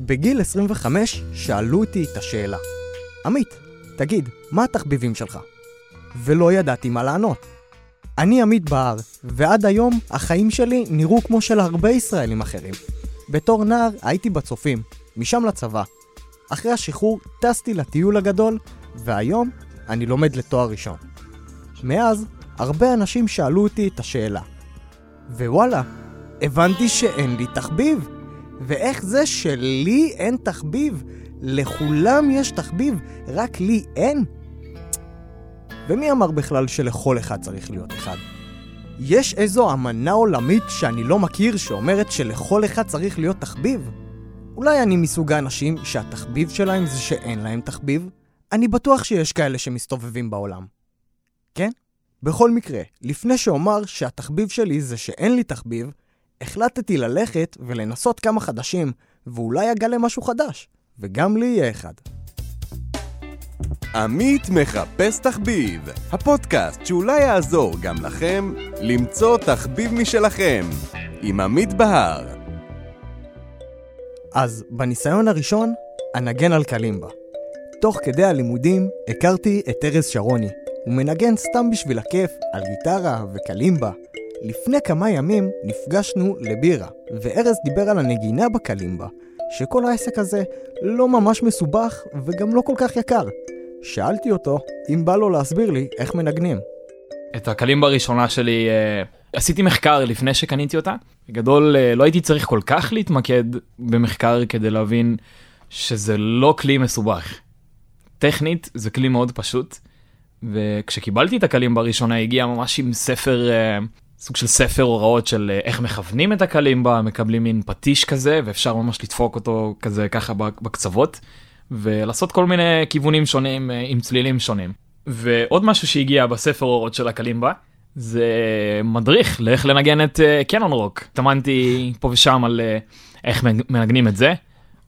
בגיל 25 שאלו אותי את השאלה, עמית, תגיד, מה התחביבים שלך? ולא ידעתי מה לענות. אני עמית בהר, ועד היום החיים שלי נראו כמו של הרבה ישראלים אחרים. בתור נער הייתי בצופים, משם לצבא. אחרי השחרור טסתי לטיול הגדול, והיום אני לומד לתואר ראשון. מאז, הרבה אנשים שאלו אותי את השאלה. ווואלה, הבנתי שאין לי תחביב. ואיך זה שלי אין תחביב? לכולם יש תחביב, רק לי אין? ומי אמר בכלל שלכל אחד צריך להיות אחד? יש איזו אמנה עולמית שאני לא מכיר שאומרת שלכל אחד צריך להיות תחביב? אולי אני מסוג האנשים שהתחביב שלהם זה שאין להם תחביב? אני בטוח שיש כאלה שמסתובבים בעולם. כן? בכל מקרה, לפני שאומר שהתחביב שלי זה שאין לי תחביב, החלטתי ללכת ולנסות כמה חדשים, ואולי אגלה משהו חדש, וגם לי יהיה אחד. עמית מחפש תחביב, הפודקאסט שאולי יעזור גם לכם למצוא תחביב משלכם, עם עמית בהר. אז בניסיון הראשון, אנגן על קלימבה. תוך כדי הלימודים הכרתי את ארז שרוני. הוא מנגן סתם בשביל הכיף על גיטרה וקלימבה. לפני כמה ימים נפגשנו לבירה, וארז דיבר על הנגינה בקלימבה, שכל העסק הזה לא ממש מסובך וגם לא כל כך יקר. שאלתי אותו אם בא לו להסביר לי איך מנגנים. את הקלימבה הראשונה שלי אה, עשיתי מחקר לפני שקניתי אותה. בגדול אה, לא הייתי צריך כל כך להתמקד במחקר כדי להבין שזה לא כלי מסובך. טכנית זה כלי מאוד פשוט. וכשקיבלתי את הקלימבה הראשונה הגיע ממש עם ספר אה, סוג של ספר הוראות של אה, איך מכוונים את הקלימבה מקבלים מין פטיש כזה ואפשר ממש לדפוק אותו כזה ככה בקצוות ולעשות כל מיני כיוונים שונים אה, עם צלילים שונים. ועוד משהו שהגיע בספר הוראות של הקלימבה זה מדריך לאיך לנגן את קנון רוק. התאמנתי פה ושם על איך מנגנים את זה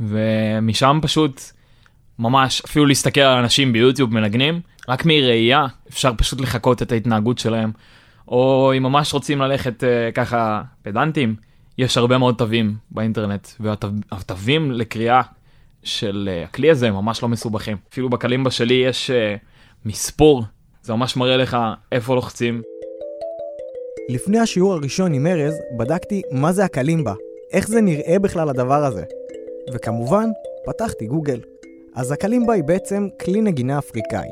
ומשם פשוט ממש אפילו להסתכל על אנשים ביוטיוב מנגנים רק מראייה אפשר פשוט לחקות את ההתנהגות שלהם. או אם ממש רוצים ללכת uh, ככה פדנטים, יש הרבה מאוד תווים באינטרנט, והתווים לקריאה של uh, הכלי הזה ממש לא מסובכים. אפילו בקלימבה שלי יש uh, מספור, זה ממש מראה לך איפה לוחצים. לפני השיעור הראשון עם ארז, בדקתי מה זה הקלימבה, איך זה נראה בכלל הדבר הזה. וכמובן, פתחתי גוגל. אז הקלימבה היא בעצם כלי נגינה אפריקאי,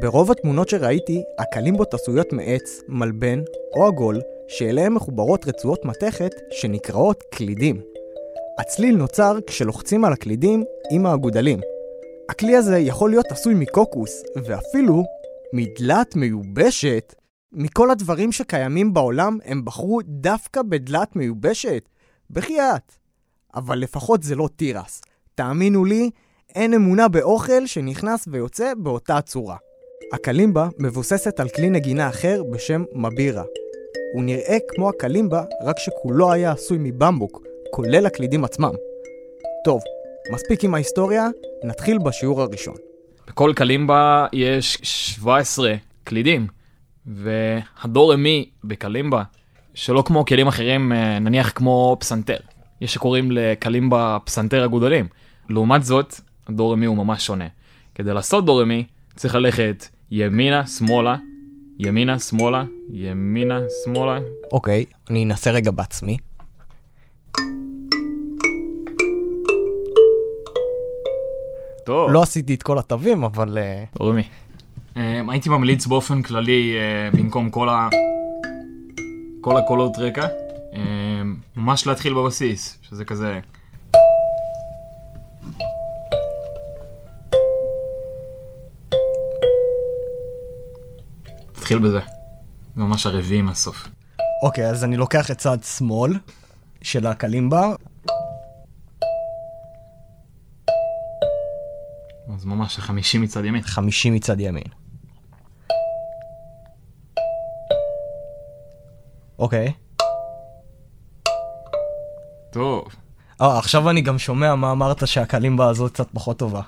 ברוב התמונות שראיתי, הקלימבות עשויות מעץ, מלבן או עגול, שאליהם מחוברות רצועות מתכת שנקראות קלידים. הצליל נוצר כשלוחצים על הקלידים עם האגודלים. הכלי הזה יכול להיות עשוי מקוקוס, ואפילו מדלת מיובשת. מכל הדברים שקיימים בעולם, הם בחרו דווקא בדלת מיובשת. בחייאת. אבל לפחות זה לא תירס. תאמינו לי, אין אמונה באוכל שנכנס ויוצא באותה צורה. הקלימבה מבוססת על כלי נגינה אחר בשם מבירה. הוא נראה כמו הקלימבה, רק שכולו היה עשוי מבמבוק, כולל הקלידים עצמם. טוב, מספיק עם ההיסטוריה, נתחיל בשיעור הראשון. בכל קלימבה יש 17 קלידים, והדור אמי בקלימבה, שלא כמו כלים אחרים, אה, נניח כמו פסנתר. יש שקוראים לקלימבה פסנתר אגודלים. לעומת זאת, הדור אמי הוא ממש שונה. כדי לעשות דור אמי, צריך ללכת ימינה, שמאלה, ימינה, שמאלה, ימינה, שמאלה. אוקיי, אני אנסה רגע בעצמי. טוב. לא עשיתי את כל התווים, אבל... דורמי. אה, הייתי ממליץ באופן כללי, אה, במקום כל ה... כל הקולות רקע, אה, ממש להתחיל בבסיס, שזה כזה... נתחיל בזה. ממש הרביעי מהסוף. אוקיי, אז אני לוקח את צד שמאל של הקלימבה. אז ממש חמישי מצד ימין. חמישי מצד ימין. אוקיי. טוב. אה, עכשיו אני גם שומע מה אמרת שהקלימבה הזאת קצת פחות טובה.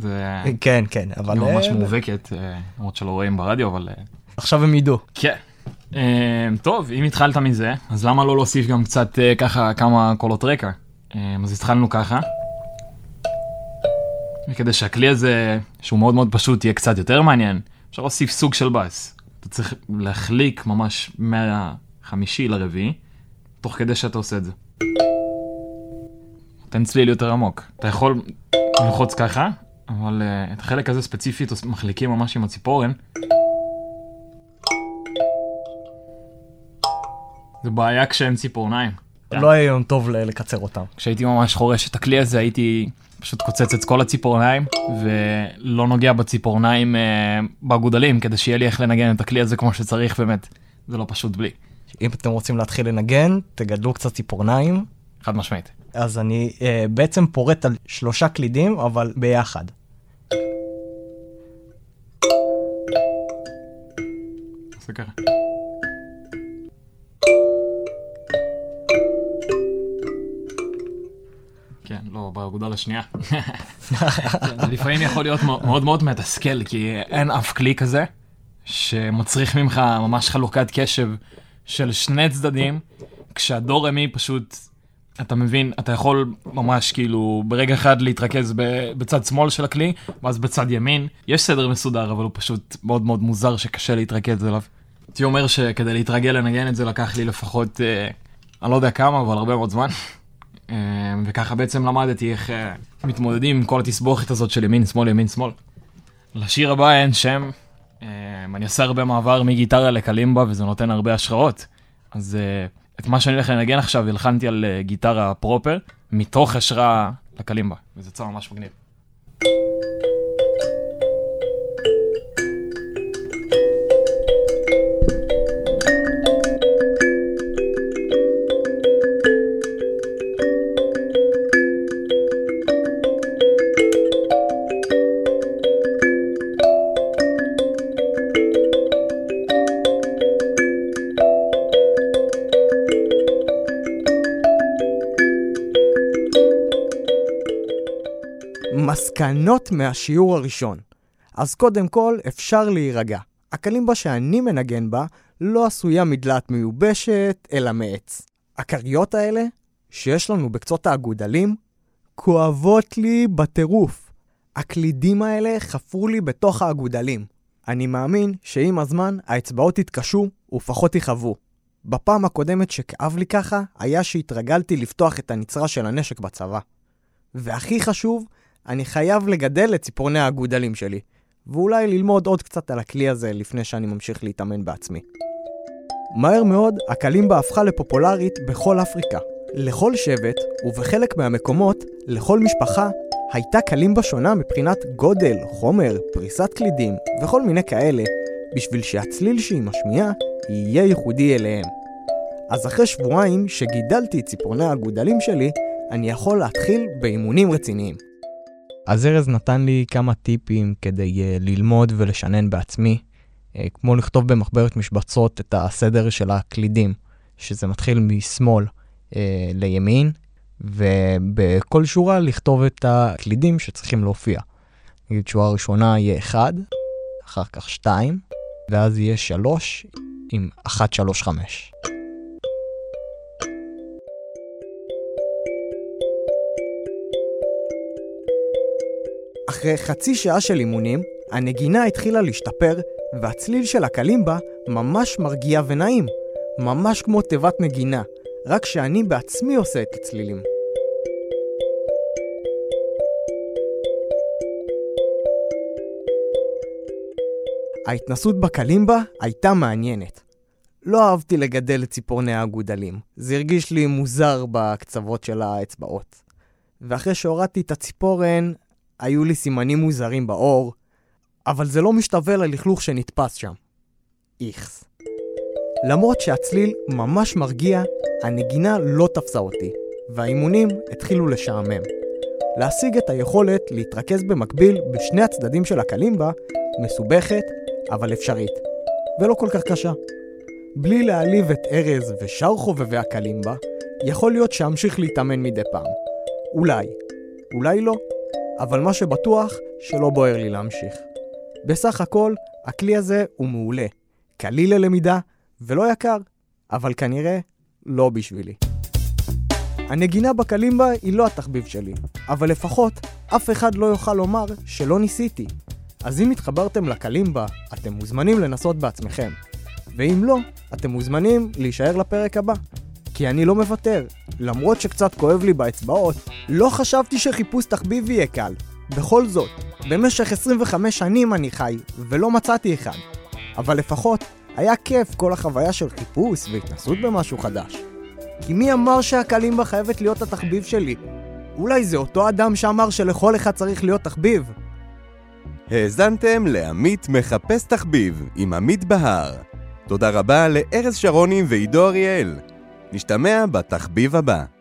זה... כן, כן, אבל... היא ממש מובהקת, אה, למרות שלא רואים ברדיו, אבל... אה, עכשיו הם ידעו. כן. טוב, אם התחלת מזה, אז למה לא להוסיף גם קצת אה, ככה כמה קולות רקע? אז התחלנו ככה. וכדי שהכלי הזה, שהוא מאוד מאוד פשוט, יהיה קצת יותר מעניין, אפשר להוסיף סוג של בס. אתה צריך להחליק ממש מהחמישי לרביעי, תוך כדי שאתה עושה את זה. נותן צליל יותר עמוק. אתה יכול ללחוץ ככה, אבל uh, את החלק הזה ספציפית מחליקים ממש עם הציפורן. זה בעיה כשאין ציפורניים. לא היה יום טוב לקצר אותם. כשהייתי ממש חורש את הכלי הזה הייתי פשוט קוצץ את כל הציפורניים ולא נוגע בציפורניים אה, באגודלים כדי שיהיה לי איך לנגן את הכלי הזה כמו שצריך באמת. זה לא פשוט בלי. אם אתם רוצים להתחיל לנגן, תגדלו קצת ציפורניים. חד משמעית. אז אני אה, בעצם פורט על שלושה קלידים, אבל ביחד. עושה ככה. כן, לא, באגודל השנייה. זה לפעמים יכול להיות מאוד מאוד מתסכל, כי אין אף כלי כזה שמצריך ממך ממש חלוקת קשב של שני צדדים, כשהדור רמי פשוט, אתה מבין, אתה יכול ממש כאילו ברגע אחד להתרכז בצד שמאל של הכלי, ואז בצד ימין. יש סדר מסודר, אבל הוא פשוט מאוד מאוד מוזר שקשה להתרכז אליו. הייתי אומר שכדי להתרגל לנגן את זה לקח לי לפחות, אה, אני לא יודע כמה, אבל הרבה מאוד זמן. אה, וככה בעצם למדתי איך אה, מתמודדים עם כל התסבוכת הזאת של ימין שמאל ימין שמאל. לשיר הבא אין שם, אני עושה הרבה מעבר מגיטרה לקלימבה וזה נותן הרבה השראות. אז את מה שאני הולך לנגן עכשיו הלחנתי על גיטרה פרופר, מתוך השראה לקלימבה, וזה יצא ממש מגניב. מסקנות מהשיעור הראשון. אז קודם כל, אפשר להירגע. הקלימבה שאני מנגן בה לא עשויה מדלת מיובשת, אלא מעץ. הכריות האלה, שיש לנו בקצות האגודלים, כואבות לי בטירוף. הקלידים האלה חפרו לי בתוך האגודלים. אני מאמין שעם הזמן האצבעות יתקשו ופחות יכאבו. בפעם הקודמת שכאב לי ככה, היה שהתרגלתי לפתוח את הנצרה של הנשק בצבא. והכי חשוב, אני חייב לגדל את ציפורני האגודלים שלי, ואולי ללמוד עוד קצת על הכלי הזה לפני שאני ממשיך להתאמן בעצמי. מהר מאוד, הקלימבה הפכה לפופולרית בכל אפריקה. לכל שבט, ובחלק מהמקומות, לכל משפחה, הייתה קלימבה שונה מבחינת גודל, חומר, פריסת קלידים וכל מיני כאלה, בשביל שהצליל שהיא משמיעה יהיה ייחודי אליהם. אז אחרי שבועיים שגידלתי את ציפורני האגודלים שלי, אני יכול להתחיל באימונים רציניים. אז ארז נתן לי כמה טיפים כדי uh, ללמוד ולשנן בעצמי, uh, כמו לכתוב במחברת משבצות את הסדר של הקלידים, שזה מתחיל משמאל uh, לימין, ובכל שורה לכתוב את הקלידים שצריכים להופיע. נגיד שורה ראשונה יהיה 1, אחר כך 2, ואז יהיה 3 עם 1, 3, 5. אחרי חצי שעה של אימונים, הנגינה התחילה להשתפר, והצליל של הקלימבה ממש מרגיע ונעים. ממש כמו תיבת נגינה, רק שאני בעצמי עושה את הצלילים. ההתנסות בקלימבה הייתה מעניינת. לא אהבתי לגדל את ציפורני האגודלים. זה הרגיש לי מוזר בקצוות של האצבעות. ואחרי שהורדתי את הציפורן, היו לי סימנים מוזרים בעור, אבל זה לא משתווה ללכלוך שנתפס שם. איכס. למרות שהצליל ממש מרגיע, הנגינה לא תפסה אותי, והאימונים התחילו לשעמם. להשיג את היכולת להתרכז במקביל בשני הצדדים של הקלימבה מסובכת, אבל אפשרית, ולא כל כך קשה. בלי להעליב את ארז ושאר חובבי הקלימבה, יכול להיות שאמשיך להתאמן מדי פעם. אולי, אולי לא. אבל מה שבטוח, שלא בוער לי להמשיך. בסך הכל, הכלי הזה הוא מעולה. קליל ללמידה ולא יקר, אבל כנראה לא בשבילי. הנגינה בקלימבה היא לא התחביב שלי, אבל לפחות אף אחד לא יוכל לומר שלא ניסיתי. אז אם התחברתם לקלימבה, אתם מוזמנים לנסות בעצמכם. ואם לא, אתם מוזמנים להישאר לפרק הבא. כי אני לא מוותר. למרות שקצת כואב לי באצבעות, לא חשבתי שחיפוש תחביב יהיה קל. בכל זאת, במשך 25 שנים אני חי, ולא מצאתי אחד. אבל לפחות, היה כיף כל החוויה של חיפוש והתנסות במשהו חדש. כי מי אמר שהקלימבה חייבת להיות התחביב שלי? אולי זה אותו אדם שאמר שלכל אחד צריך להיות תחביב? האזנתם לעמית מחפש תחביב עם עמית בהר. תודה רבה לארז שרוני ועידו אריאל. נשתמע בתחביב הבא.